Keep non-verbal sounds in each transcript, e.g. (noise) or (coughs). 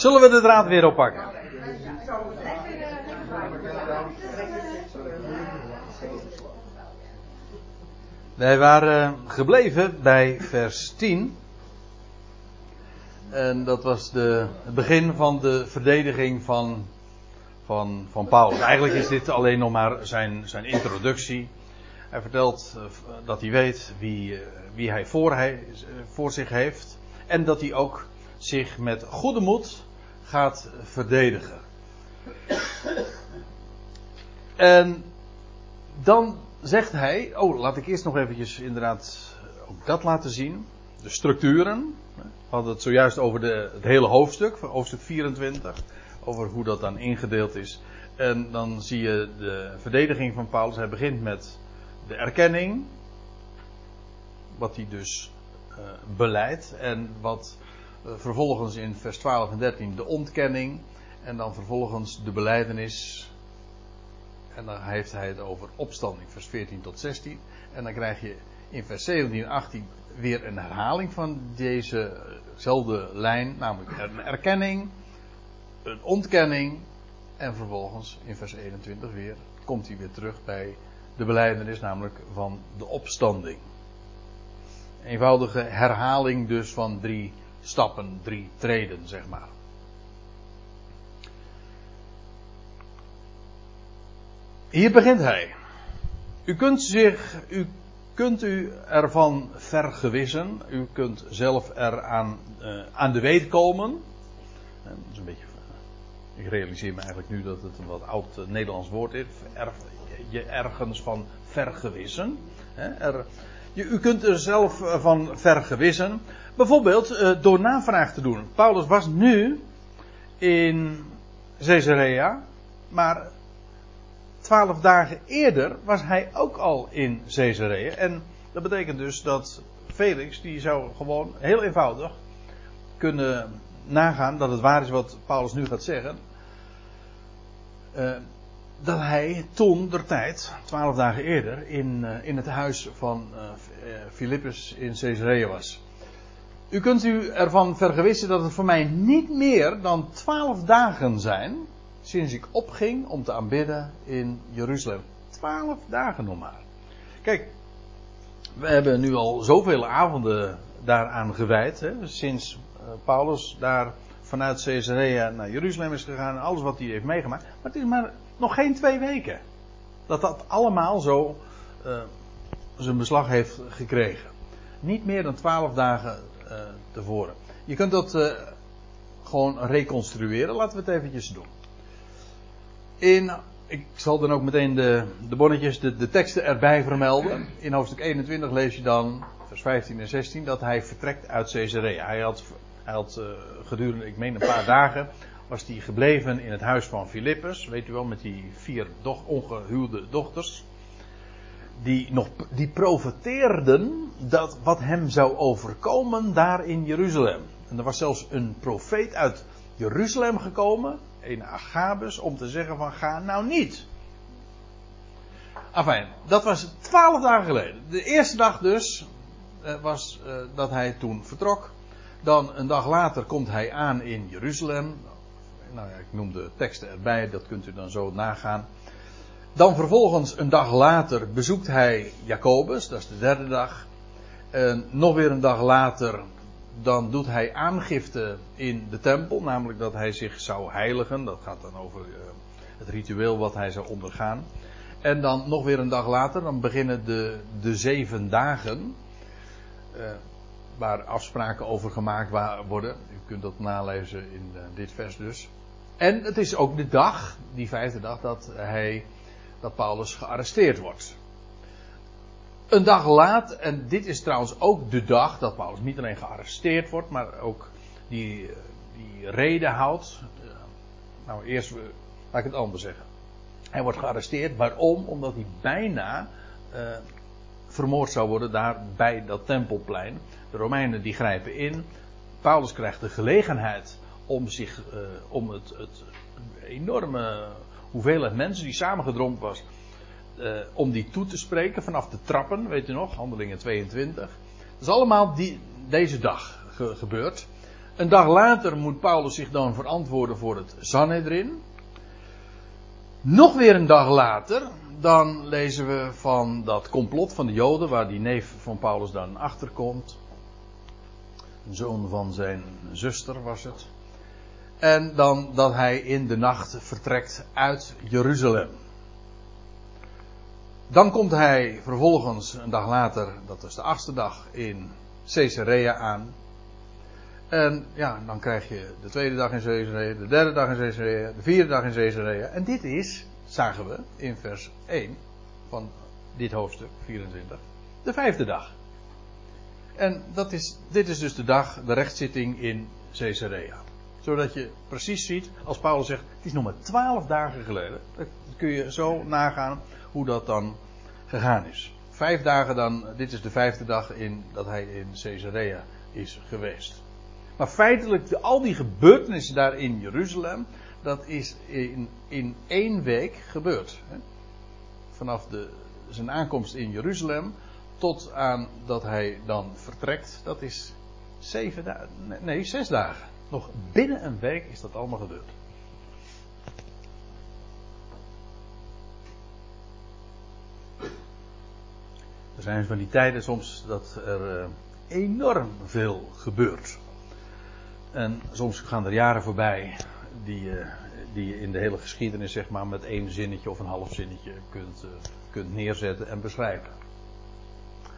Zullen we de draad weer oppakken? Wij waren gebleven bij vers 10. En dat was de, het begin van de verdediging van, van, van Paulus. Eigenlijk is dit alleen nog maar zijn, zijn introductie. Hij vertelt eh, dat hij weet wie, eh, wie hij voor, hij eh, voor zich heeft. En dat hij ook zich met goede moed gaat verdedigen. En dan zegt hij, oh laat ik eerst nog eventjes inderdaad ook dat laten zien. De structuren. We hadden het zojuist over de, het hele hoofdstuk, hoofdstuk 24. Over hoe dat dan ingedeeld is. En dan zie je de verdediging van Paulus. Hij begint met de erkenning. Wat hij dus uh, beleidt. En wat vervolgens in vers 12 en 13 de ontkenning. En dan vervolgens de beleidenis. En dan heeft hij het over opstanding, vers 14 tot 16. En dan krijg je in vers 17 en 18 weer een herhaling van dezezelfde lijn. Namelijk een erkenning, een ontkenning. En vervolgens in vers 21 weer komt hij weer terug bij de beleidenis, namelijk van de opstanding. Eenvoudige herhaling dus van drie stappen, drie treden, zeg maar. Hier begint hij. U kunt zich, u kunt u ervan vergewissen. U kunt zelf eraan uh, aan de weet komen. Dat is een beetje. Uh, ik realiseer me eigenlijk nu dat het een wat oud Nederlands woord is. Er, je ergens van vergewissen. Er, je, u kunt er zelf van vergewissen. Bijvoorbeeld door navraag te doen. Paulus was nu in Caesarea. Maar twaalf dagen eerder was hij ook al in Caesarea. En dat betekent dus dat Felix, die zou gewoon heel eenvoudig kunnen nagaan dat het waar is wat Paulus nu gaat zeggen. Uh, dat hij toen, der tijd, twaalf dagen eerder, in, uh, in het huis van uh, Philippus in Caesarea was. U kunt u ervan vergewissen dat het voor mij niet meer dan twaalf dagen zijn sinds ik opging om te aanbidden in Jeruzalem. Twaalf dagen nog maar. Kijk, we hebben nu al zoveel avonden daaraan gewijd. Hè, sinds Paulus daar vanuit Caesarea naar Jeruzalem is gegaan en alles wat hij heeft meegemaakt. Maar het is maar nog geen twee weken. Dat dat allemaal zo uh, zijn beslag heeft gekregen. Niet meer dan twaalf dagen uh, tevoren. Je kunt dat gewoon reconstrueren. Laten we het eventjes doen. In, ik zal dan ook meteen de, de bonnetjes, de, de teksten erbij vermelden. In hoofdstuk 21 lees je dan, vers 15 en 16, dat hij vertrekt uit Caesarea. Hij had, hij had gedurende, ik meen een paar dagen, was hij gebleven in het huis van Filippus. Weet u wel, met die vier doch, ongehuwde dochters. Die, nog, die profeteerden dat wat hem zou overkomen daar in Jeruzalem. En er was zelfs een profeet uit Jeruzalem gekomen een Agabus om te zeggen van ga nou niet. Enfin, dat was twaalf dagen geleden. De eerste dag dus uh, was uh, dat hij toen vertrok. Dan een dag later komt hij aan in Jeruzalem. Nou ja, ik noem de teksten erbij, dat kunt u dan zo nagaan. Dan vervolgens een dag later bezoekt hij Jacobus, dat is de derde dag. En nog weer een dag later dan doet hij aangifte in de tempel, namelijk dat hij zich zou heiligen. Dat gaat dan over uh, het ritueel wat hij zou ondergaan. En dan nog weer een dag later, dan beginnen de, de zeven dagen. Uh, waar afspraken over gemaakt worden. U kunt dat nalezen in uh, dit vers dus. En het is ook de dag, die vijfde dag, dat hij, dat Paulus gearresteerd wordt. Een dag laat, en dit is trouwens ook de dag dat Paulus niet alleen gearresteerd wordt, maar ook die, die reden houdt. Nou, eerst, laat ik het anders zeggen. Hij wordt gearresteerd, waarom? Omdat hij bijna uh, vermoord zou worden daar bij dat tempelplein. De Romeinen die grijpen in. Paulus krijgt de gelegenheid om zich, uh, om het, het enorme hoeveelheid mensen die samengedromd was, uh, om die toe te spreken vanaf de trappen, weet u nog, handelingen 22. Dat is allemaal die, deze dag ge gebeurd. Een dag later moet Paulus zich dan verantwoorden voor het Sanhedrin. Nog weer een dag later, dan lezen we van dat complot van de Joden, waar die neef van Paulus dan achterkomt. Een zoon van zijn zuster was het. En dan dat hij in de nacht vertrekt uit Jeruzalem. Dan komt hij vervolgens een dag later, dat is de achtste dag, in Caesarea aan. En ja, dan krijg je de tweede dag in Caesarea, de derde dag in Caesarea, de vierde dag in Caesarea. En dit is, zagen we in vers 1 van dit hoofdstuk 24, de vijfde dag. En dat is, dit is dus de dag, de rechtszitting in Caesarea. Zodat je precies ziet, als Paulus zegt, het is nog maar twaalf dagen geleden. Dan kun je zo nagaan hoe dat dan gegaan is. Vijf dagen dan, dit is de vijfde dag in, dat hij in Caesarea is geweest. Maar feitelijk, al die gebeurtenissen daar in Jeruzalem, dat is in, in één week gebeurd. Hè? Vanaf de, zijn aankomst in Jeruzalem tot aan dat hij dan vertrekt, dat is zeven dagen, nee, zes dagen. Nog binnen een week is dat allemaal gebeurd. Er zijn van die tijden soms dat er uh, enorm veel gebeurt. En soms gaan er jaren voorbij die, uh, die je in de hele geschiedenis zeg maar met één zinnetje of een half zinnetje kunt, uh, kunt neerzetten en beschrijven.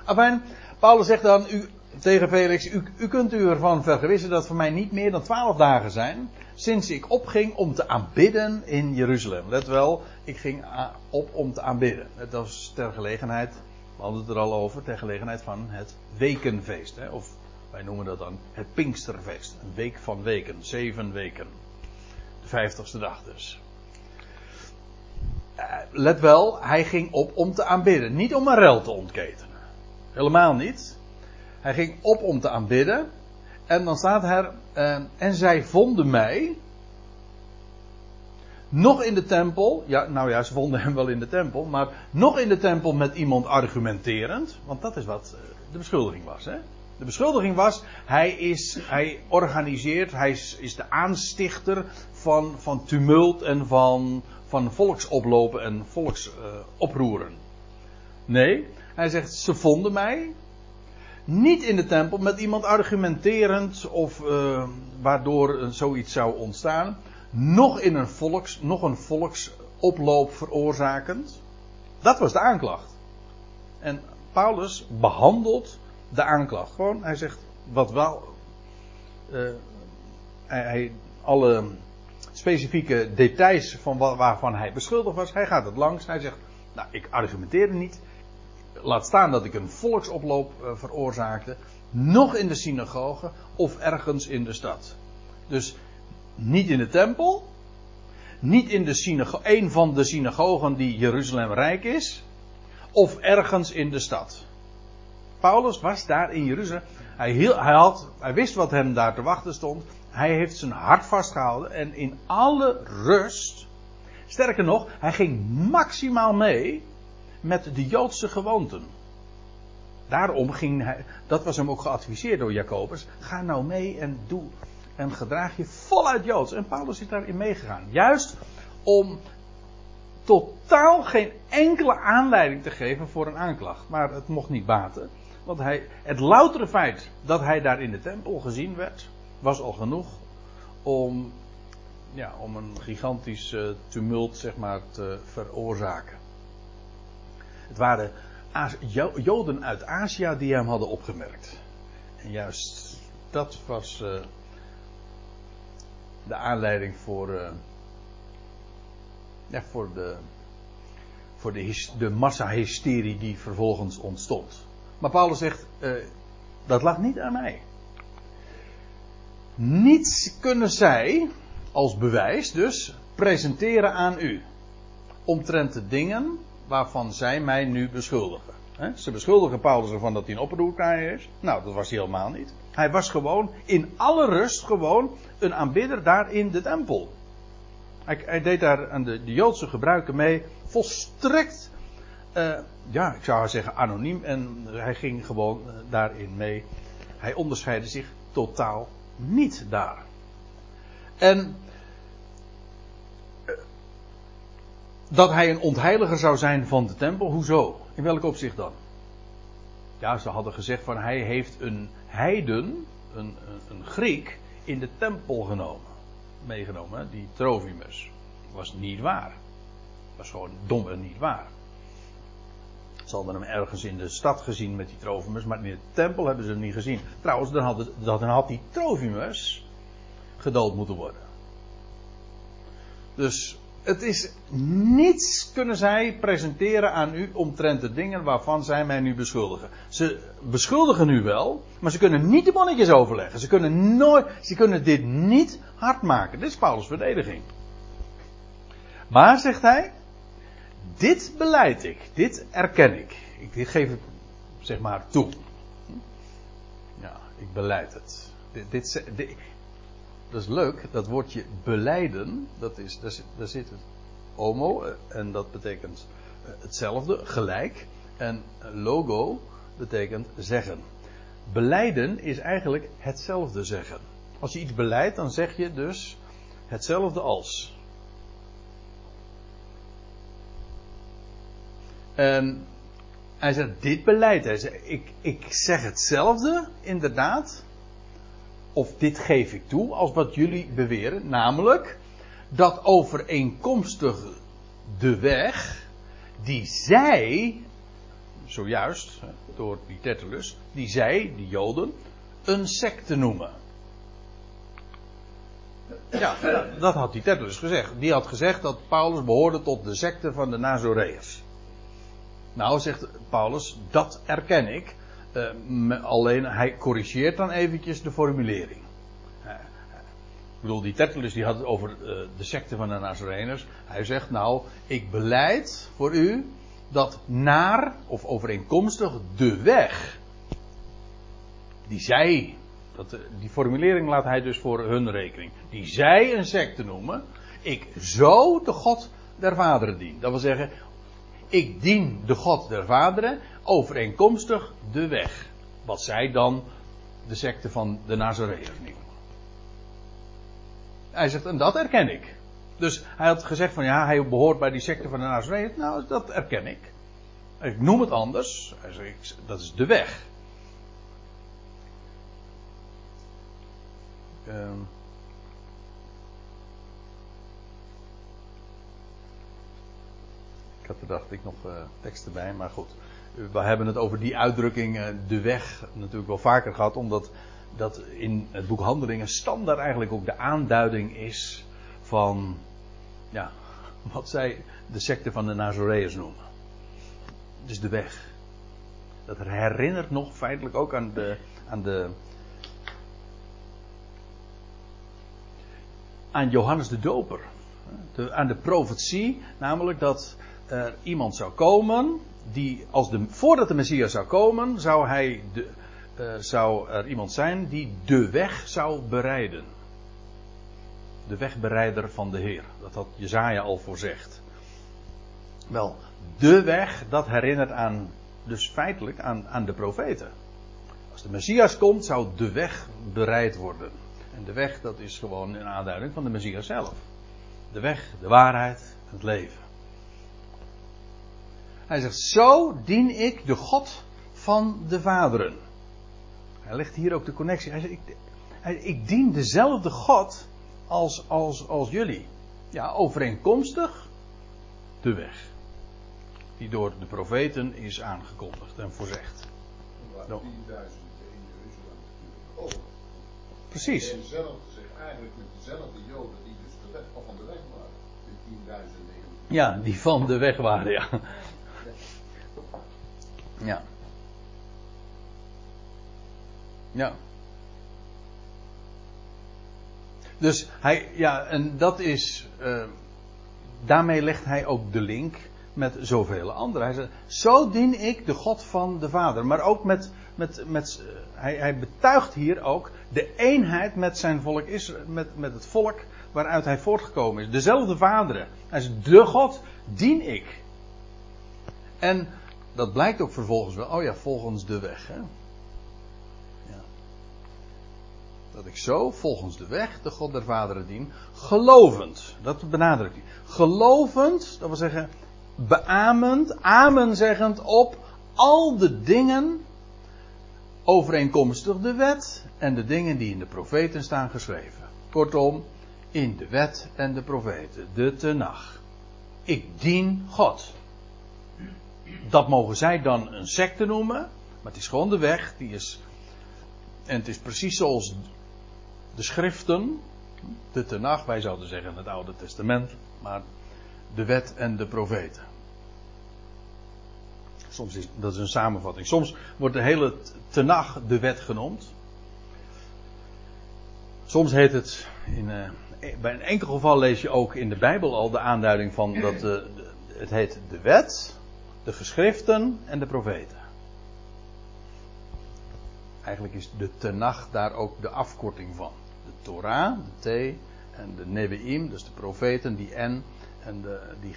Afijn, Paulus zegt dan u, tegen Felix, u, u kunt u ervan vergewissen dat voor mij niet meer dan twaalf dagen zijn sinds ik opging om te aanbidden in Jeruzalem. Let wel, ik ging op om te aanbidden. Het was ter gelegenheid we hadden het er al over, ter gelegenheid van het wekenfeest. Hè? Of wij noemen dat dan het Pinksterfeest. Een week van weken, zeven weken. De vijftigste dag dus. Uh, let wel, hij ging op om te aanbidden. Niet om een rel te ontketenen. Helemaal niet. Hij ging op om te aanbidden. En dan staat er, uh, en zij vonden mij, nog in de tempel, ja, nou ja, ze vonden hem wel in de tempel, maar nog in de tempel met iemand argumenterend, want dat is wat eh, de beschuldiging was. Hè? De beschuldiging was, hij, is, hij organiseert, hij is, is de aanstichter van, van tumult en van, van volksoplopen en volksoproeren. Uh, nee, hij zegt, ze vonden mij niet in de tempel met iemand argumenterend of uh, waardoor zoiets zou ontstaan nog in een volks, nog een volksoploop veroorzakend. Dat was de aanklacht. En Paulus behandelt de aanklacht. Gewoon, hij zegt wat wel. Uh, hij, alle specifieke details van waarvan hij beschuldigd was, hij gaat het langs. Hij zegt, nou, ik argumenteerde niet. Laat staan dat ik een volksoploop uh, veroorzaakte. Nog in de synagoge of ergens in de stad. Dus niet in de tempel. Niet in de een van de synagogen die Jeruzalem rijk is. Of ergens in de stad. Paulus was daar in Jeruzalem. Hij, hij, had, hij wist wat hem daar te wachten stond. Hij heeft zijn hart vastgehouden. En in alle rust. Sterker nog, hij ging maximaal mee met de Joodse gewoonten. Daarom ging hij, dat was hem ook geadviseerd door Jacobus. Ga nou mee en doe en gedraag je voluit Joods. En Paulus is daarin meegegaan. Juist om totaal geen enkele aanleiding te geven voor een aanklacht. Maar het mocht niet baten. Want hij, het loutere feit dat hij daar in de tempel gezien werd, was al genoeg om, ja, om een gigantisch uh, tumult zeg maar, te veroorzaken. Het waren Joden uit Azië die hem hadden opgemerkt. En juist dat was. Uh, de aanleiding voor, ja, voor de, voor de, de massahysterie die vervolgens ontstond. Maar Paulus zegt, uh, dat lag niet aan mij. Niets kunnen zij, als bewijs dus, presenteren aan u. Omtrent de dingen waarvan zij mij nu beschuldigen. Ze beschuldigen Paulus ervan dat hij een oproerkaar is. Nou, dat was hij helemaal niet. Hij was gewoon in alle rust gewoon een aanbidder daar in de tempel. Hij, deed daar aan de, de, Joodse gebruiken mee. Volstrekt, uh, ja, ik zou zeggen anoniem. En hij ging gewoon uh, daarin mee. Hij onderscheidde zich totaal niet daar. En dat hij een ontheiliger zou zijn van de tempel, hoezo? In welk opzicht dan? Ja, ze hadden gezegd van hij heeft een heiden, een, een, een Griek, in de tempel genomen. Meegenomen, die Trofimus. Was niet waar. Was gewoon dom en niet waar. Ze hadden hem ergens in de stad gezien met die Trofimus, maar in de tempel hebben ze hem niet gezien. Trouwens, dan had, dan had die Trofimus gedood moeten worden. Dus het is niets kunnen zij presenteren aan u omtrent de dingen waarvan zij mij nu beschuldigen. Ze beschuldigen u wel, maar ze kunnen niet de bonnetjes overleggen. Ze kunnen nooit, ze kunnen dit niet hard maken. Dit is Paulus' verdediging. Maar, zegt hij, dit beleid ik, dit erken ik. Ik geef het, zeg maar, toe. Ja, ik beleid het. Dit, dit, dit, dat is leuk, dat woordje beleiden, dat is, daar, zit, het homo, eh, en dat betekent eh, hetzelfde, gelijk. En logo betekent zeggen. Beleiden is eigenlijk hetzelfde zeggen. Als je iets beleidt, dan zeg je dus hetzelfde als. En hij zegt, dit beleid. Hij zegt, ik, ik zeg hetzelfde, inderdaad. Of dit geef ik toe, als wat jullie beweren. Namelijk, dat overeenkomstig de weg die zij, zojuist, door die Tertullus, die zij, die Joden, een secte noemen. Ja, dat had die Tertullus gezegd. Die had gezegd dat Paulus behoorde tot de secte van de Nazoreërs. Nou, zegt Paulus, dat erken ik. Uh, alleen hij corrigeert dan eventjes de formulering. Uh, ik bedoel, die Tertullus die had het over de secte van de Nazareners. Hij zegt nou, ik beleid voor u dat naar of overeenkomstig de weg die zij, dat, die formulering laat hij dus voor hun rekening, die zij een secte noemen, ik zo de God der vaderen dien. Dat wil zeggen, ik dien de God der vaderen overeenkomstig de weg. Wat zij dan de secte van de Nazareërs noemen. Hij zegt, en dat erken ik. Dus hij had gezegd van ja, hij behoort bij die secte van de Nazareërs. Nou, dat erken ik. Ik noem het anders. Hij zegt, dat is de weg. Um, Ik had er dacht ik nog uh, teksten bij, maar goed. We hebben het over die uitdrukking, uh, de weg, natuurlijk wel vaker gehad, omdat dat in het boek Handelingen standaard eigenlijk ook de aanduiding is van, ja, (laughs) wat zij de secte van de Nazoreërs noemen. Dus de weg. Dat herinnert nog feitelijk ook aan de, aan de, aan Johannes de Doper. Aan de profetie, namelijk dat er iemand zou komen, die als de, voordat de Messias zou komen, zou, hij de, zou er iemand zijn die de weg zou bereiden. De wegbereider van de Heer. Dat had Jezaja al voorzegd. Wel, de weg, dat herinnert aan, dus feitelijk aan, aan de profeten. Als de Messias komt, zou de weg bereid worden. En de weg, dat is gewoon een aanduiding van de Messias zelf. De weg, de waarheid, het leven. Hij zegt, zo dien ik de God van de vaderen. Hij legt hier ook de connectie. Hij zegt, ik, ik dien dezelfde God als, als, als jullie. Ja, overeenkomstig de weg. Die door de profeten is aangekondigd en voorzegd. No. Precies. En zelf zich eigenlijk met dezelfde joden die dus de weg, of van de weg waren. De 10.000 Ja, die van de weg waren, ja. Ja. Ja. Dus hij, ja, en dat is, uh, daarmee legt hij ook de link met zoveel anderen. Hij zegt, zo dien ik de God van de Vader. Maar ook met, met, met hij, hij betuigt hier ook de eenheid met zijn volk, is, met, met het volk waaruit hij voortgekomen is. Dezelfde vaderen. Hij zegt, de God dien ik. En dat blijkt ook vervolgens wel. Oh ja, volgens de weg. Hè? Ja. dat ik zo volgens de weg de God der vaderen dien, gelovend, dat benadrukt hij. Gelovend, dat wil zeggen beamend, amen zeggend op al de dingen overeenkomstig de wet en de dingen die in de profeten staan geschreven. Kortom, in de wet en de profeten, de tenag. Ik dien God. Dat mogen zij dan een secte noemen, maar het is gewoon de weg, die is. En het is precies zoals de schriften, de tenag, wij zouden zeggen het Oude Testament, maar de wet en de profeten. Soms is dat is een samenvatting. Soms wordt de hele tenag de wet genoemd. Soms heet het, in, uh, bij een enkel geval lees je ook in de Bijbel al de aanduiding van dat uh, het heet de wet, de geschriften en de profeten. Eigenlijk is de tenag daar ook de afkorting van. De Torah, de T en de Nebeim, dus de profeten, die N en de, die,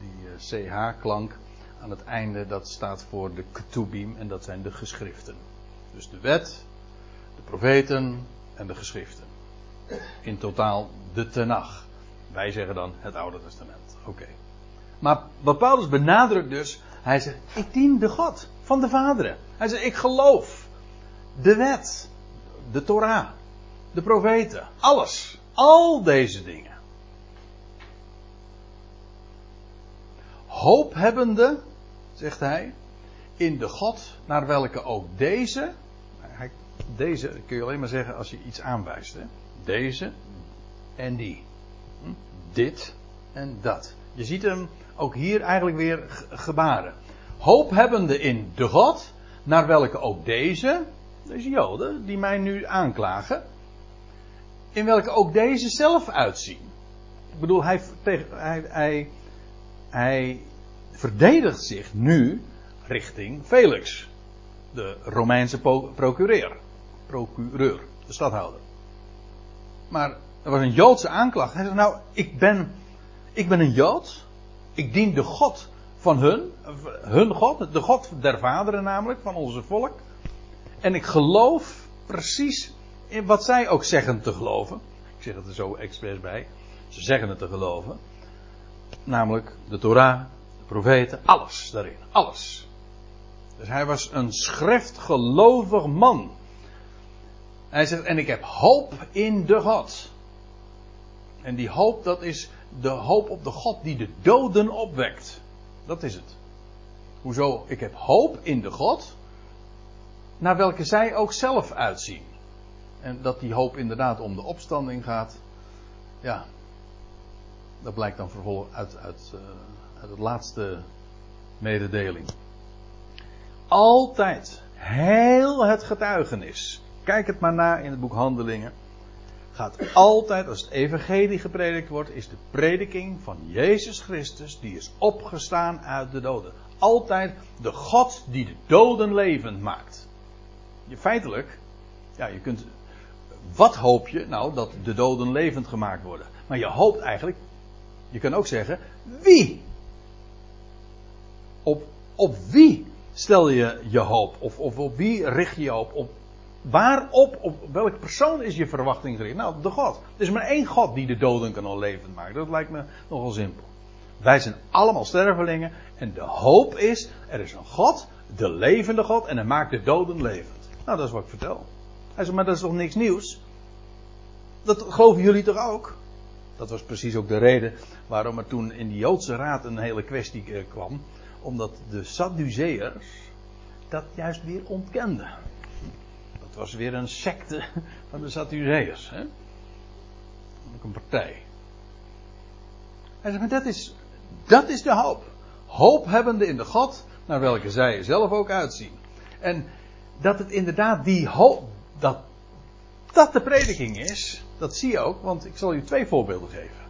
die uh, CH-klank aan het einde, dat staat voor de Ketubim en dat zijn de geschriften. Dus de wet, de profeten en de geschriften. In totaal de Tenach. Wij zeggen dan het Oude Testament. Oké. Maar Paulus benadrukt dus, hij zegt, ik dien de God van de vaderen. Hij zegt, ik geloof de wet, de Torah, de profeten, alles. Al deze dingen. Hoop hebbende, zegt hij, in de God naar welke ook deze, deze kun je alleen maar zeggen als je iets aanwijst. Hè? Deze en die. Hm? Dit en dat. Je ziet hem ook hier eigenlijk weer gebaren. Hoop hebbende in de God, naar welke ook deze, deze Joden, die mij nu aanklagen, in welke ook deze zelf uitzien. Ik bedoel, hij, hij, hij, hij verdedigt zich nu richting Felix, de Romeinse procureur, procureur, de stadhouder. Maar er was een Joodse aanklacht. Hij zegt, nou, ik ben, ik ben een Jood. Ik dien de God van hun, hun God, de God der vaderen namelijk, van onze volk. En ik geloof precies in wat zij ook zeggen te geloven. Ik zeg het er zo expres bij. Ze zeggen het te geloven. Namelijk de Torah, de profeten, alles daarin. Alles. Dus hij was een schriftgelovig man. Hij zegt, en ik heb hoop in de God. En die hoop, dat is de hoop op de God die de doden opwekt. Dat is het. Hoezo? Ik heb hoop in de God, naar welke zij ook zelf uitzien. En dat die hoop inderdaad om de opstanding gaat, ja, dat blijkt dan vervolgens uit, uit, uh, uit het laatste mededeling. Altijd, heel het getuigenis Kijk het maar na in het boek Handelingen. Gaat altijd, als het evangelie gepredikt wordt, is de prediking van Jezus Christus, die is opgestaan uit de doden. Altijd de God die de doden levend maakt. Je, feitelijk, ja, je kunt, wat hoop je? Nou, dat de doden levend gemaakt worden. Maar je hoopt eigenlijk, je kan ook zeggen, wie? Op, op wie stel je je hoop? Of, of op wie richt je je hoop? Op Waarop, op welke persoon is je verwachting gericht? Nou, de God. Er is maar één God die de doden kan al levend maken. Dat lijkt me nogal simpel. Wij zijn allemaal stervelingen. En de hoop is, er is een God, de levende God, en hij maakt de doden levend. Nou, dat is wat ik vertel. Hij zegt, maar dat is toch niks nieuws? Dat geloven jullie toch ook? Dat was precies ook de reden waarom er toen in de Joodse raad een hele kwestie eh, kwam. Omdat de Sadduceërs dat juist weer ontkenden was weer een secte (laughs) van de Sadduceërs. Ook een partij. Hij zegt, maar dat is, dat is de hoop. Hoop hebbende in de God, naar welke zij zelf ook uitzien. En dat het inderdaad die hoop, dat dat de prediking is, dat zie je ook, want ik zal je twee voorbeelden geven.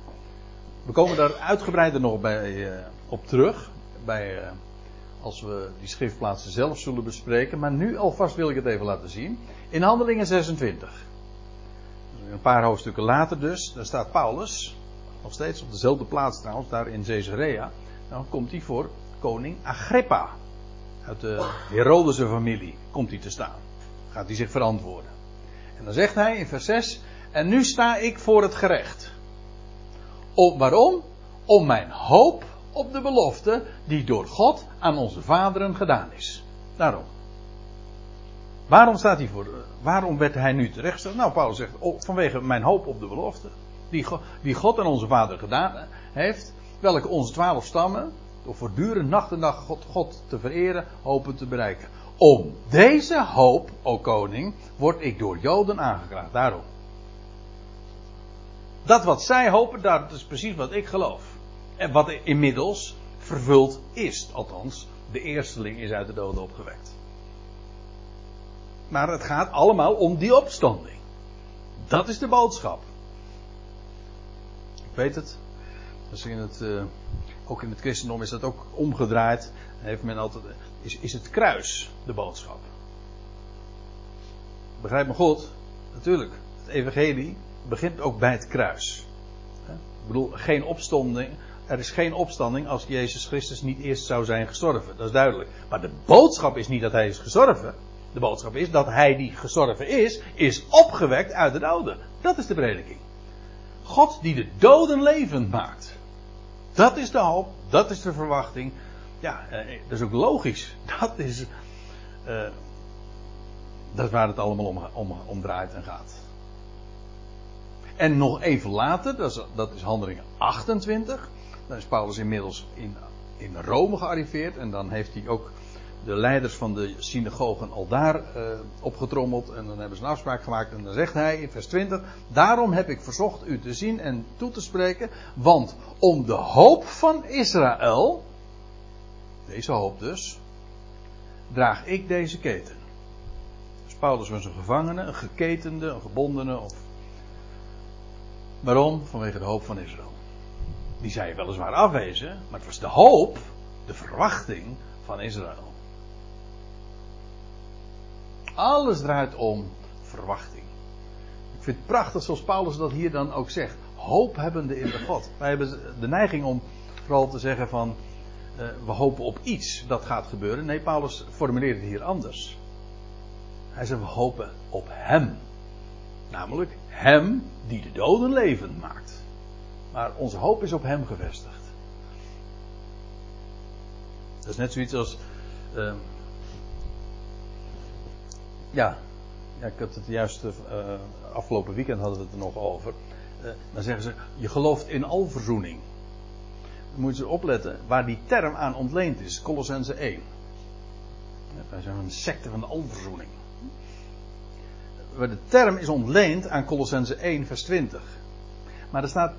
We komen daar uitgebreider nog bij, uh, op terug, bij, uh, als we die schriftplaatsen zelf zullen bespreken. Maar nu alvast wil ik het even laten zien. In Handelingen 26. Een paar hoofdstukken later dus, daar staat Paulus, nog steeds op dezelfde plaats trouwens, daar in Caesarea. Dan komt hij voor koning Agrippa. Uit de Herodese familie komt hij te staan. Gaat hij zich verantwoorden. En dan zegt hij in vers 6: En nu sta ik voor het gerecht. Om, waarom? Om mijn hoop op de belofte die door God aan onze vaderen gedaan is. Daarom. Waarom staat hij voor? Waarom werd hij nu terechtgesteld? Nou, Paulus zegt oh, vanwege mijn hoop op de belofte. Die, die God aan onze vader gedaan heeft. Welke onze twaalf stammen, door voortdurend nacht en dag God, God te vereren, hopen te bereiken. Om deze hoop, o koning, word ik door Joden aangeklaagd. Daarom. Dat wat zij hopen, dat is precies wat ik geloof. Wat inmiddels vervuld is. Althans, de eersteling is uit de doden opgewekt. Maar het gaat allemaal om die opstanding. Dat is de boodschap. Ik weet het. Dus het, uh, ook in het christendom is dat ook omgedraaid. Heeft men altijd, is, is het kruis de boodschap. Begrijp me goed? Natuurlijk. Het evangelie begint ook bij het kruis. Ik bedoel, geen opstanding. Er is geen opstanding als Jezus Christus niet eerst zou zijn gestorven. Dat is duidelijk. Maar de boodschap is niet dat hij is gestorven. De boodschap is dat hij die gestorven is, is opgewekt uit de doden. Dat is de prediking. God die de doden levend maakt. Dat is de hoop, dat is de verwachting. Ja, eh, dat is ook logisch. (laughs) Dat is, uh, dat is waar het allemaal om, om, om draait en gaat. En nog even later, dat is, dat is handelingen 28. Dan is Paulus inmiddels in, in Rome gearriveerd. En dan heeft hij ook de leiders van de synagogen al daar uh, opgetrommeld. En dan hebben ze een afspraak gemaakt. En dan zegt hij in vers 20: Daarom heb ik verzocht u te zien en toe te spreken. Want om de hoop van Israël. Deze hoop dus. Draag ik deze keten. Dus Paulus was een gevangene, een geketende, een gebondene. Of... Waarom? Vanwege de hoop van Israël. Die zij weliswaar afwezen, maar het was de hoop, de verwachting van Israël. Alles draait om verwachting. Ik vind het prachtig zoals Paulus dat hier dan ook zegt. Hoop hebbende in de God. Wij hebben de neiging om vooral te zeggen van uh, we hopen op iets dat gaat gebeuren. Nee, Paulus formuleert het hier anders. Hij zegt we hopen op Hem. Namelijk Hem die de doden levend maakt. Maar onze hoop is op Hem gevestigd. Dat is net zoiets als. Uh, ja, ik had het juist uh, afgelopen weekend hadden we het er nog over. Uh, dan zeggen ze, je gelooft in alverzoening. Dan moeten ze opletten waar die term aan ontleend is. Colossense 1. Ja, wij zijn een secte van de alverzoening. De term is ontleend aan Colossense 1 vers 20. Maar er staat,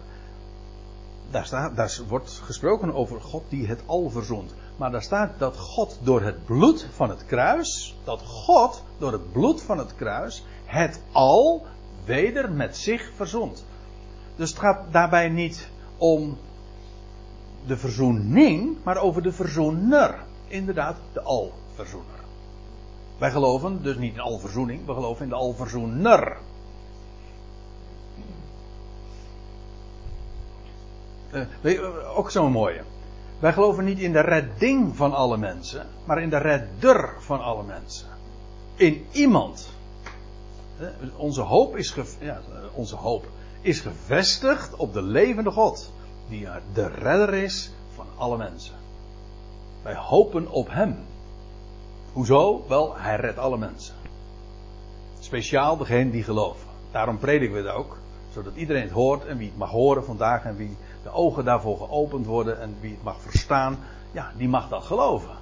daar, staat, daar wordt gesproken over God die het al verzoent. Maar daar staat dat God door het bloed van het kruis, dat God door het bloed van het kruis het al weder met zich verzond. Dus het gaat daarbij niet om de verzoening, maar over de verzoener. Inderdaad, de alverzoener. Wij geloven dus niet in alverzoening, we geloven in de alverzoener. Uh, ook zo'n mooie. Wij geloven niet in de redding van alle mensen, maar in de redder van alle mensen. In iemand. Onze hoop is, ja, onze hoop is gevestigd op de levende God, die de redder is van alle mensen. Wij hopen op Hem. Hoezo? Wel, Hij redt alle mensen. Speciaal degene die geloven. Daarom prediken we het ook, zodat iedereen het hoort en wie het mag horen vandaag en wie de ogen daarvoor geopend worden en wie het mag verstaan, ja, die mag dat geloven.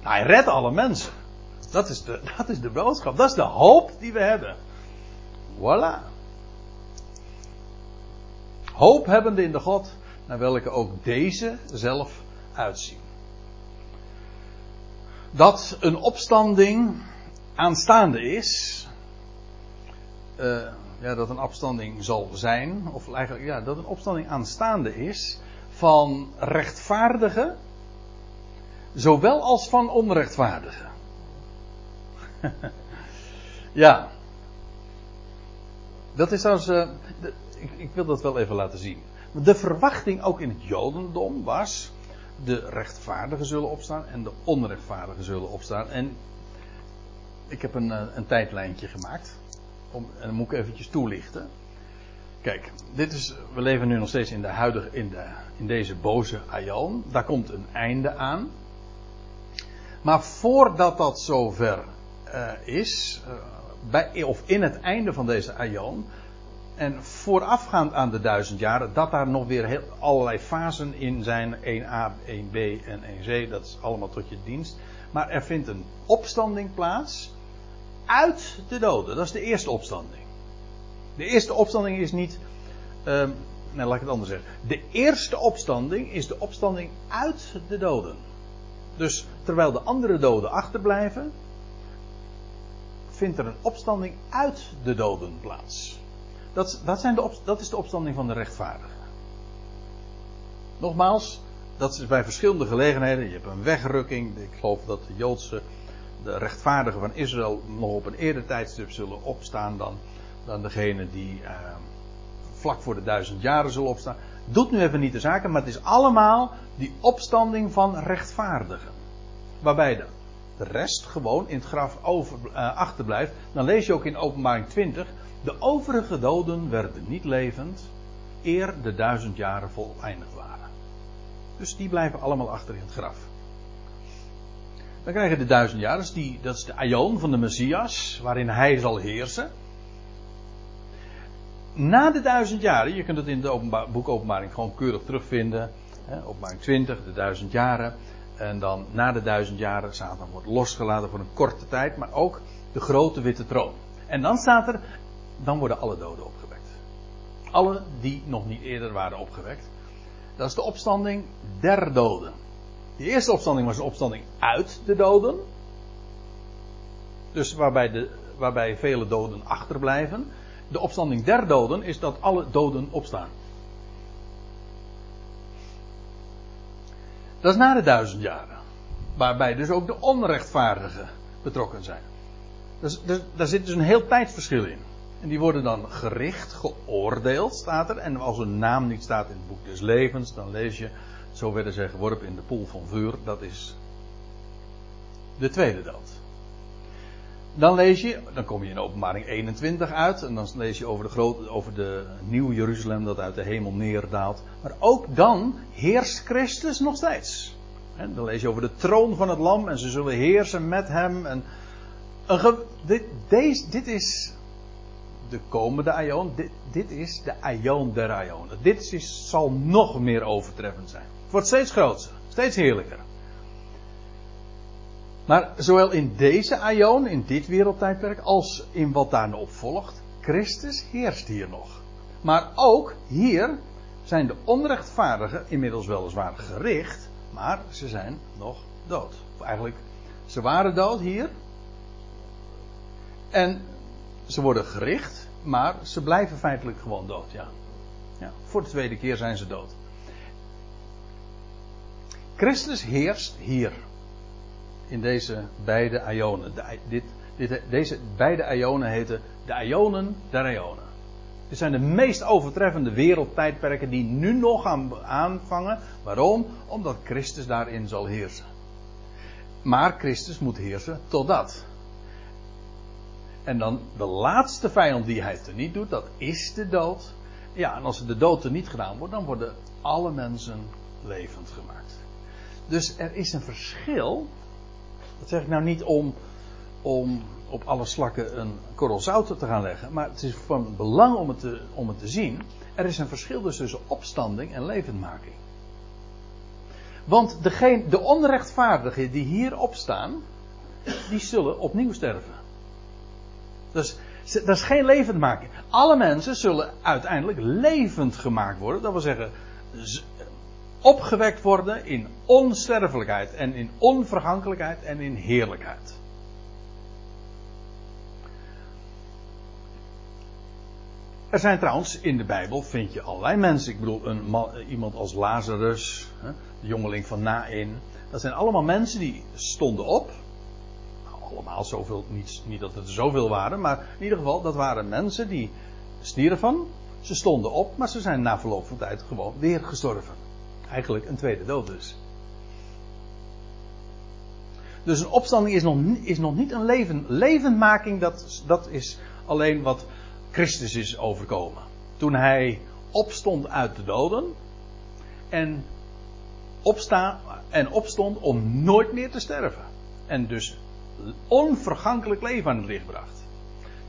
Hij redt alle mensen. Dat is de, (laughs) dat is de boodschap. Dat is de hoop die we hebben. Voilà. Hoop hebbende in de God, naar welke ook deze zelf uitzien. Dat een opstanding aanstaande is. Uh, ja, dat een opstanding zal zijn, of eigenlijk ja, dat een opstanding aanstaande is van rechtvaardigen, zowel als van onrechtvaardigen. (laughs) ja. Dat is trouwens, uh, ik, ik, wil dat wel even laten zien. De verwachting ook in het Jodendom was, de rechtvaardigen zullen opstaan en de onrechtvaardigen zullen opstaan. En ik heb een, eh, een tijdlijntje gemaakt Om, en dan moet ik eventjes toelichten. Kijk, dit is, we leven nu nog steeds in, de huidige, in, de, in deze boze aion. Daar komt een einde aan. Maar voordat dat zover uh, is, uh, bij, of in het einde van deze aion, en voorafgaand aan de duizend jaren, dat daar nog weer allerlei fasen in zijn. 1a, 1b en 1c, dat is allemaal tot je dienst. Maar er vindt een opstanding plaats uit de doden. Dat is de eerste opstanding. De eerste opstanding is niet. Nee, laat ik het anders zeggen. De eerste opstanding is de opstanding uit de doden. Dus terwijl de andere doden achterblijven, vindt er een opstanding uit de doden plaats. Dat, zijn de dat is de opstanding van de rechtvaardigen. Nogmaals, dat is bij verschillende gelegenheden. Je hebt een wegrukking. Ik geloof dat de Joodse, de rechtvaardigen van Israël nog op een eerder tijdstip zullen opstaan dan, dan degene die uh, vlak voor de duizend jaren zullen opstaan. Doet nu even niet de zaken, maar het is allemaal die opstanding van rechtvaardigen. Waarbij de, de rest gewoon in het graf over, uh, achterblijft. Dan lees je ook in openbaring 20 de overige doden werden niet levend, eer de duizend jaren voleindigd waren. Dus die blijven allemaal achter in het graf. Dan krijgen de duizend jaren, dat is, die, dat is de aion van de Messias, waarin hij zal heersen. Na de duizend jaren, je kunt het in het openbaar, boek Openbaring gewoon keurig terugvinden. Hè, openbaring 20, de duizend jaren. En dan na de duizend jaren, Satan wordt losgelaten voor een korte tijd, maar ook de grote witte troon. En dan staat er, dan worden alle doden opgewekt. Alle die nog niet eerder waren opgewekt. Dat is de opstanding der doden. De eerste opstanding was een opstanding uit de doden. Dus waarbij, de, waarbij vele doden achterblijven. De opstanding der doden is dat alle doden opstaan. Dat is na de duizend jaren. Waarbij dus ook de onrechtvaardigen betrokken zijn. Dus, dus, daar zit dus een heel tijdsverschil in. En die worden dan gericht, geoordeeld, staat er. En als een naam niet staat in het boek des levens, dan lees je, zo werden zij geworpen in de poel van vuur. Dat is de tweede dood. Dan lees je, dan kom je in openbaring 21 uit. En dan lees je over de, grote, over de nieuw Jeruzalem dat uit de hemel neerdaalt. Maar ook dan heerst Christus nog steeds. En dan lees je over de troon van het lam en ze zullen heersen met hem. En een dit, deze, dit is de komende aion. Dit, dit is de aion der aionen. Dit is, zal nog meer overtreffend zijn. Het wordt steeds groter, steeds heerlijker. Maar zowel in deze aion, in dit wereldtijdperk, als in wat daarna op volgt, Christus heerst hier nog. Maar ook hier zijn de onrechtvaardigen inmiddels weliswaar gericht, maar ze zijn nog dood. Eigenlijk, ze waren dood hier. En ze worden gericht, maar ze blijven feitelijk gewoon dood, ja. ja. Voor de tweede keer zijn ze dood. Christus heerst hier. In deze beide Ionen. Dit, dit, deze beide Ionen heten de Ionen der Ionen. Dit zijn de meest overtreffende wereldtijdperken die nu nog aanvangen. Waarom? Omdat Christus daarin zal heersen. Maar Christus moet heersen totdat. En dan de laatste vijand die hij niet doet, dat is de dood. Ja, en als de dood er niet gedaan wordt, dan worden alle mensen levend gemaakt. Dus er is een verschil. Dat zeg ik nou niet om, om op alle slakken een korrel zout te gaan leggen. Maar het is van belang om het te, om het te zien. Er is een verschil dus tussen opstanding en levendmaking. Want degene, de onrechtvaardigen die hier opstaan, die zullen opnieuw sterven. Dus dat is geen levendmaking. Alle mensen zullen uiteindelijk levend gemaakt worden. Dat wil zeggen, opgewekt worden in onsterfelijkheid en in onvergankelijkheid en in heerlijkheid. Er zijn trouwens in de Bijbel, vind je allerlei mensen. Ik bedoel, een man, iemand als Lazarus, de jongeling van Nain. Dat zijn allemaal mensen die stonden op allemaal zoveel, niet, niet dat het er zoveel waren, maar in ieder geval, dat waren mensen die stierven. Ze stonden op, maar ze zijn na verloop van tijd gewoon weer gestorven. Eigenlijk een tweede dood dus. Dus een opstanding is nog, is nog niet een leven. Levendmaking, dat, dat is alleen wat Christus is overkomen. Toen hij opstond uit de doden en, opsta, en opstond om nooit meer te sterven. En dus onvergankelijk leven aan het licht bracht.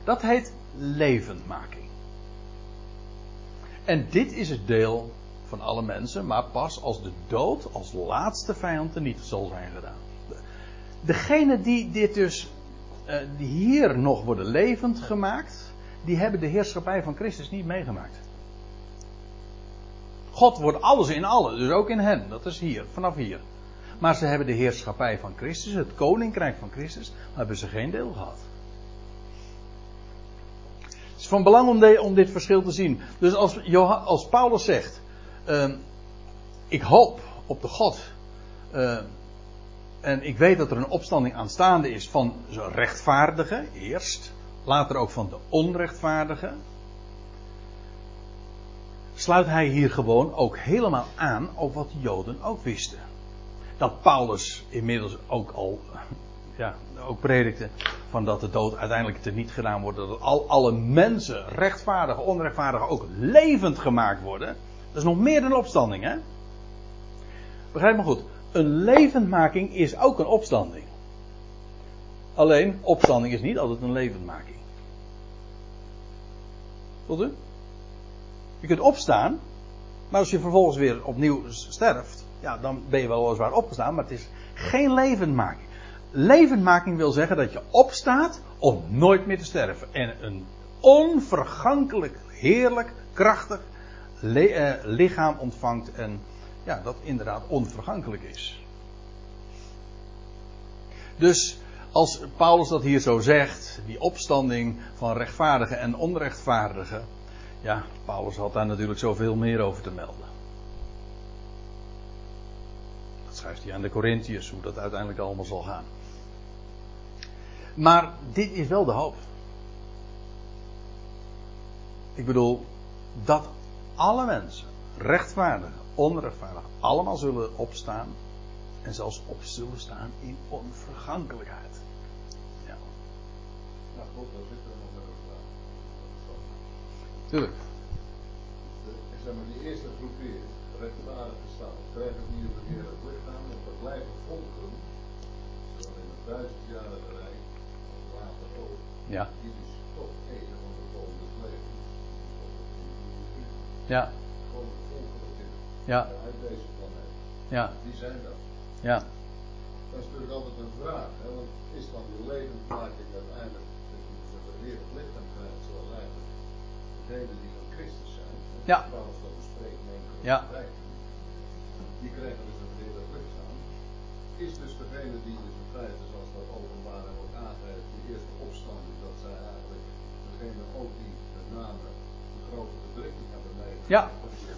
Dat heet levendmaking. En dit is het deel van alle mensen, maar pas als de dood als laatste vijand er niet zal zijn gedaan. Degene die dit dus, die hier nog worden levend gemaakt, die hebben de heerschappij van Christus niet meegemaakt. God wordt alles in allen, dus ook in hen. Dat is hier, vanaf hier. Maar ze hebben de heerschappij van Christus, het koninkrijk van Christus, maar hebben ze geen deel gehad. Het is van belang om, om dit verschil te zien. Dus als, als Paulus zegt, uh, ik hoop op de God, uh, en ik weet dat er een opstanding aanstaande is van zo'n rechtvaardige, eerst, later ook van de onrechtvaardige, sluit hij hier gewoon ook helemaal aan op wat de Joden ook wisten. Dat Paulus inmiddels ook al (laughs) ja, ook predikte van dat de dood uiteindelijk te niet gedaan wordt. Dat al alle mensen, rechtvaardige, onrechtvaardige, ook levend gemaakt worden. Is nog meer dan opstanding, hè? Begrijp me goed. Een levendmaking is ook een opstanding. Alleen, opstanding is niet altijd een levendmaking. Voelt u? Je kunt opstaan, maar als je vervolgens weer opnieuw sterft, ja, dan ben je wel weliswaar opgestaan, maar het is geen levendmaking. Levendmaking wil zeggen dat je opstaat om nooit meer te sterven. En een onvergankelijk, heerlijk, krachtig lichaam ontvangt. En ja, dat inderdaad onvergankelijk is. Dus als Paulus dat hier zo zegt, die opstanding van rechtvaardigen en onrechtvaardigen. Ja, Paulus had daar natuurlijk zoveel meer over te melden. Dat schrijft hij aan de Corinthiërs, hoe dat uiteindelijk allemaal zal gaan. Maar dit is wel de hoop. Ik bedoel, dat alle mensen, rechtvaardig, onrechtvaardig, allemaal zullen opstaan. En zelfs op zullen staan in onvergankelijkheid. Ja. Nou goed, daar zit er nog wel Tuurlijk. Ik zeg maar, die eerste groep hier, rechtvaardig gestaan, krijgen het niet op het heerlijk lichaam, want dat blijven volken. Zowel in het duizendjarige rijk, als later ook. Ja. Die dus toch een van de volgende levens. Ja. Gewoon. Ja. Uit deze planeet. Ja. Die zijn dat. Ja. Dat is natuurlijk altijd een vraag, hè? want is dan die levendmaking uiteindelijk dat je een weer lichaam krijgt zoals eigenlijk degenen die van Christus zijn, Ja. dat bespreekt in Ja. die krijgen dus een weer lichaam, is dus degene die dus in feite, zoals dat openbaar wordt aangegeven, de eerste opstanding, dat zij eigenlijk degene ook die met name de grote verdrukking hebben Ja.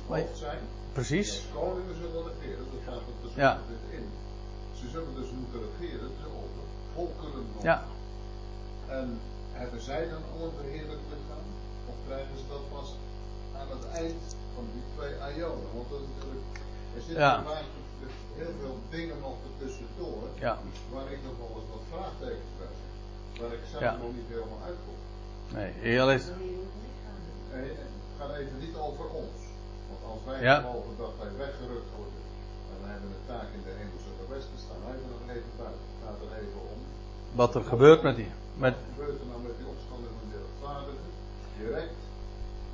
Maar- zijn, Precies. de koningen zullen regeren, dat gaat er dus Ja. dit in. Ze zullen dus moeten regeren dus over volkeren nog. Ja. En hebben zij dan al een beheerlijk lichaam? Of krijgen ze dat pas aan het eind van die twee aionen? Want dat is natuurlijk, er zitten Ja. vaak heel veel dingen nog ertussendoor, Ja. waar ik nog wel eens wat vraagtekens bij heb. Waar ik zelf Ja. nog niet helemaal uitkom. Nee, heel is. En het gaat even niet over ons. Want als wij Ja. geloven dat wij weggerukt worden en wij hebben een taak in de hemelse gewesten, staan wij er nog even buiten. Het gaat er even om. Wat er gebeurt met die. Met, Wat gebeurt er nou met die opstanding van de rechtvaardigen? Direct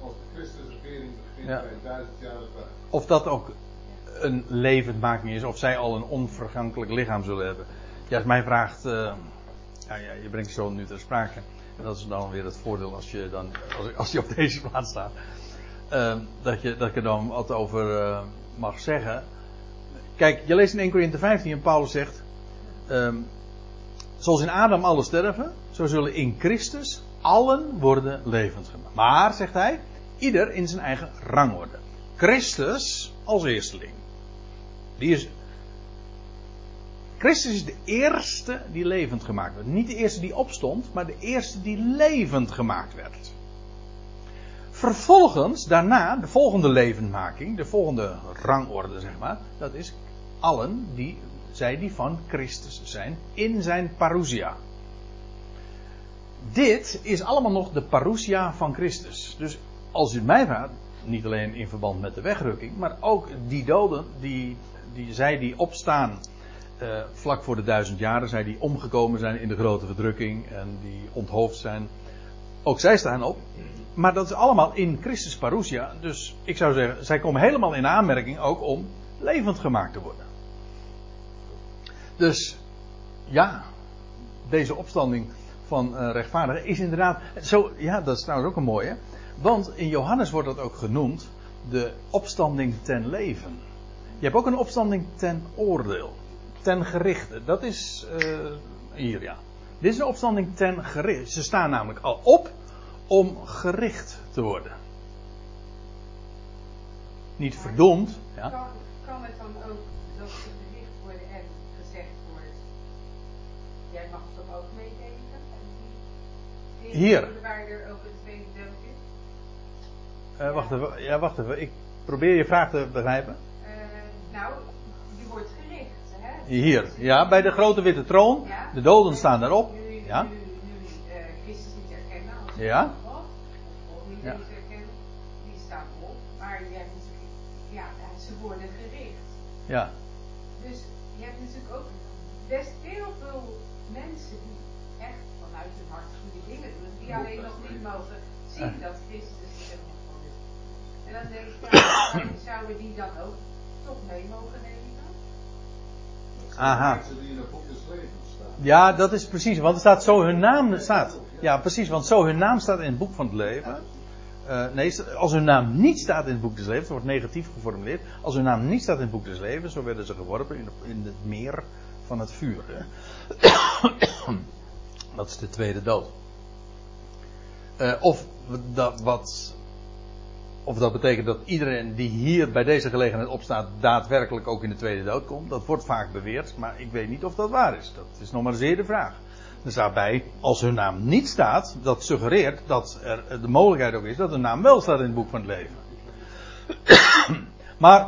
als de Christusregering begint Ja. bij duizendjarige tijd. of dat ook een levendmaking is, of zij al een onvergankelijk lichaam zullen hebben. Ja, als mij vraagt. eh, ja, ja, je brengt zo nu ter sprake. En dat is dan weer het voordeel als je dan. Als, als op deze plaats staat. eh, dat, je, dat ik dan wat over eh, mag zeggen. Kijk, je leest in 1 Corinthië 15 en Paulus zegt. ehm, zoals in Adam alle sterven, zo zullen in Christus allen worden levend gemaakt. Maar, zegt hij, ieder in zijn eigen rangorde. Christus als eersteling. Die is. Christus is de eerste die levend gemaakt werd. Niet de eerste die opstond, maar de eerste die levend gemaakt werd. Vervolgens, daarna, de volgende levendmaking, de volgende rangorde, zeg maar, dat is allen die, zij die van Christus zijn, in zijn parousia. dit is allemaal nog de parousia van Christus. Dus als u mij vraagt, niet alleen in verband met de wegrukking, maar ook die doden, die, die zij die opstaan uh, vlak voor de duizend jaren, zij die omgekomen zijn in de grote verdrukking en die onthoofd zijn, ook zij staan op. Maar dat is allemaal in Christus parousia. Dus ik zou zeggen, zij komen helemaal in aanmerking ook om levend gemaakt te worden. Dus ja, deze opstanding van uh, rechtvaardigen is inderdaad. Zo, ja, dat is trouwens ook een mooie. Want in Johannes wordt dat ook genoemd de opstanding ten leven. Je hebt ook een opstanding ten oordeel. Ten gerichte. Dat is uh, hier, ja. Dit is een opstanding ten gerichte. Ze staan namelijk al op om gericht te worden. Niet verdomd. Ja. Kan, kan het dan ook dat ze gericht worden en gezegd wordt: jij mag toch ook meedenken? Hier. Waar er ook een tweede dood is? Uh, wacht even, ja, wacht even. Ik probeer je vraag te begrijpen. Uh, nou, Hier, ja, bij de grote witte troon. Ja. De doden staan daarop. Nu, Ja. nu, nu uh, Christus niet herkennen als Ja. God, of God niet Ja. die staan op. Maar je hebt natuurlijk, ja, ze worden gericht. Ja. Dus je hebt natuurlijk ook best heel veel mensen die echt vanuit hun hart goede dingen doen, die alleen nog niet mogen zien dat Christus er is. En dan denk ik, (coughs) ja, zouden die dan ook toch mee mogen nemen? Aha. Mensen die in het boek des levens staan. Ja, dat is precies. Want er staat zo hun naam staat. Ja, precies. Want zo hun naam staat in het boek van het leven. Eh, nee, als hun naam niet staat in het boek des levens, wordt negatief geformuleerd. Als hun naam niet staat in het boek des levens, zo werden ze geworpen in, in het meer van het vuur. hè. (coughs) dat is de tweede dood. Eh, of, dat, wat, of dat betekent dat iedereen die hier bij deze gelegenheid opstaat, daadwerkelijk ook in de tweede dood komt. Dat wordt vaak beweerd, maar ik weet niet of dat waar is. Dat is nog maar zeer de vraag. Er staat bij, als hun naam niet staat, dat suggereert dat er de mogelijkheid ook is dat hun naam wel staat in het boek van het leven. maar,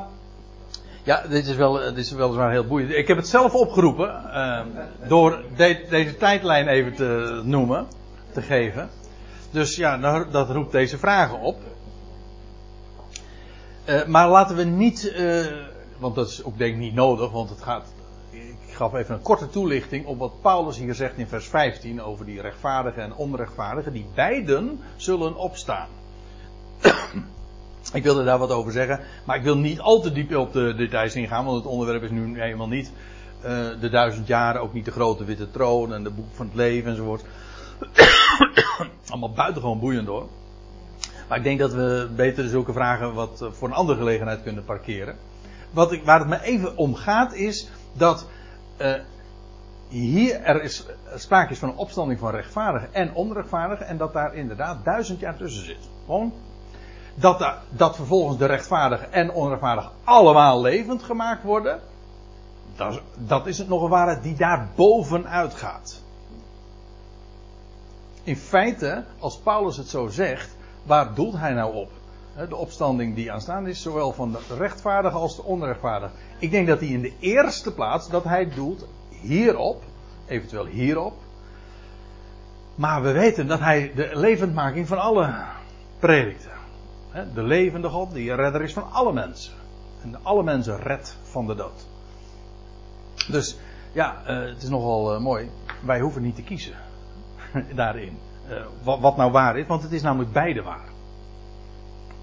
ja, dit is, wel, dit is weliswaar heel boeiend. Ik heb het zelf opgeroepen, eh, door de- deze tijdlijn even te noemen, te geven. Dus ja, nou, dat roept deze vragen op. Eh, maar laten we niet, eh, want dat is ook denk ik niet nodig, want het gaat. Ik gaf even een korte toelichting op wat Paulus hier zegt in vers 15 over die rechtvaardigen en onrechtvaardigen, die beiden zullen opstaan. ik wilde daar wat over zeggen, maar ik wil niet al te diep op de details ingaan, want het onderwerp is nu helemaal niet eh, de duizend jaren, ook niet de grote witte troon en de boek van het leven enzovoort. (coughs) Allemaal buitengewoon boeiend hoor. Maar ik denk dat we beter zulke vragen wat eh, voor een andere gelegenheid kunnen parkeren. Wat ik, waar het me even om gaat is dat eh, hier er is sprake is van een opstanding van rechtvaardigen en onrechtvaardigen en dat daar inderdaad duizend jaar tussen zit. Gewoon dat, da- dat vervolgens de rechtvaardigen en onrechtvaardigen allemaal levend gemaakt worden. Dat, is- dat is het nog een waarheid die daar bovenuit gaat. In feite, als Paulus het zo zegt, waar doelt hij nou op? De opstanding die aanstaande is, zowel van de rechtvaardige als de onrechtvaardige. Ik denk dat hij in de eerste plaats, dat hij doelt hierop, eventueel hierop. Maar we weten dat hij de levendmaking van alle predikte. De levende God, die redder is van alle mensen. En alle mensen redt van de dood. Dus ja, eh, het is nogal eh, mooi. Wij hoeven niet te kiezen (laughs) daarin. Eh, wat, wat nou waar is, want het is namelijk beide waar.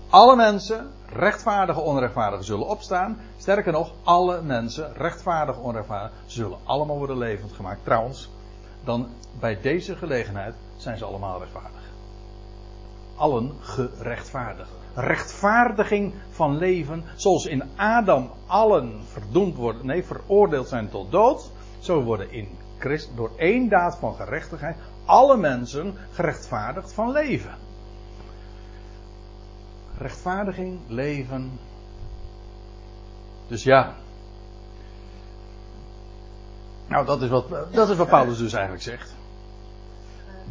Alle mensen, rechtvaardige, onrechtvaardige, zullen opstaan. Sterker nog, alle mensen, rechtvaardige, onrechtvaardige, zullen allemaal worden levend gemaakt. Trouwens, dan bij deze gelegenheid zijn ze allemaal rechtvaardig. Allen gerechtvaardigd. Rechtvaardiging van leven, zoals in Adam allen verdoemd worden, nee, veroordeeld zijn tot dood, zo worden in Christus door één daad van gerechtigheid alle mensen gerechtvaardigd van leven. Rechtvaardiging, leven. Dus ja. Nou, dat is wat, dat is wat Paulus dus eigenlijk zegt.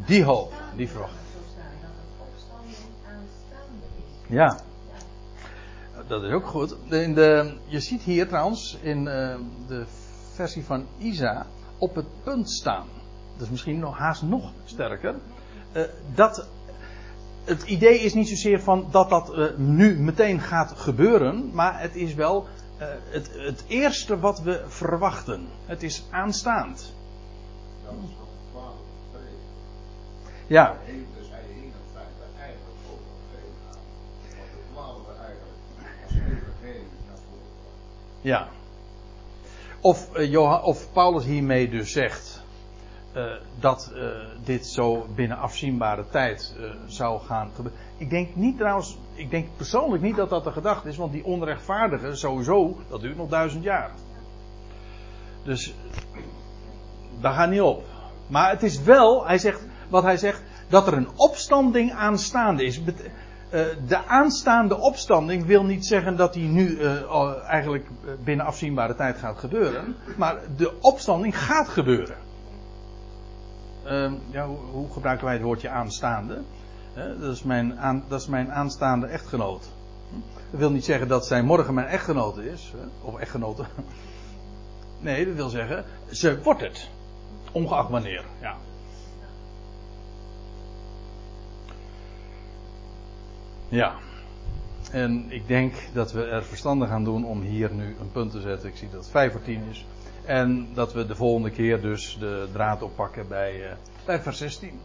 Die hoop, die verwachting. Ja. Dat is ook goed. In de, je ziet hier trouwens in eh, de versie van Isa op het punt staan. Dat is misschien nog haast nog sterker. eh, dat. Het idee is niet zozeer van dat dat eh, nu meteen gaat gebeuren, maar het is wel eh, het, het eerste wat we verwachten. Het is aanstaand. Ja, dus ja. Of, Johan, of Paulus hiermee dus zegt eh, dat eh, dit zo binnen afzienbare tijd eh, zou gaan gebeuren. Ik denk niet trouwens, ik denk persoonlijk niet dat dat de gedachte is, want die onrechtvaardige sowieso, dat duurt nog duizend jaar. Dus daar gaat niet op. Maar het is wel, hij zegt, wat hij zegt, dat er een opstanding aanstaande is. De aanstaande opstanding wil niet zeggen dat die nu eigenlijk binnen afzienbare tijd gaat gebeuren. Maar de opstanding gaat gebeuren. Ehm, ja, hoe, gebruiken wij het woordje aanstaande? Dat, is mijn aan, dat is mijn aanstaande echtgenoot. Dat wil niet zeggen dat zij morgen mijn echtgenote is. Of echtgenote. (laughs) Nee, dat wil zeggen, ze wordt het. Ongeacht wanneer, ja. Ja. En ik denk dat we er verstandig aan doen om hier nu een punt te zetten. Ik zie dat het 5 voor 10 is. En dat we de volgende keer dus de draad oppakken bij, eh, bij vers 16.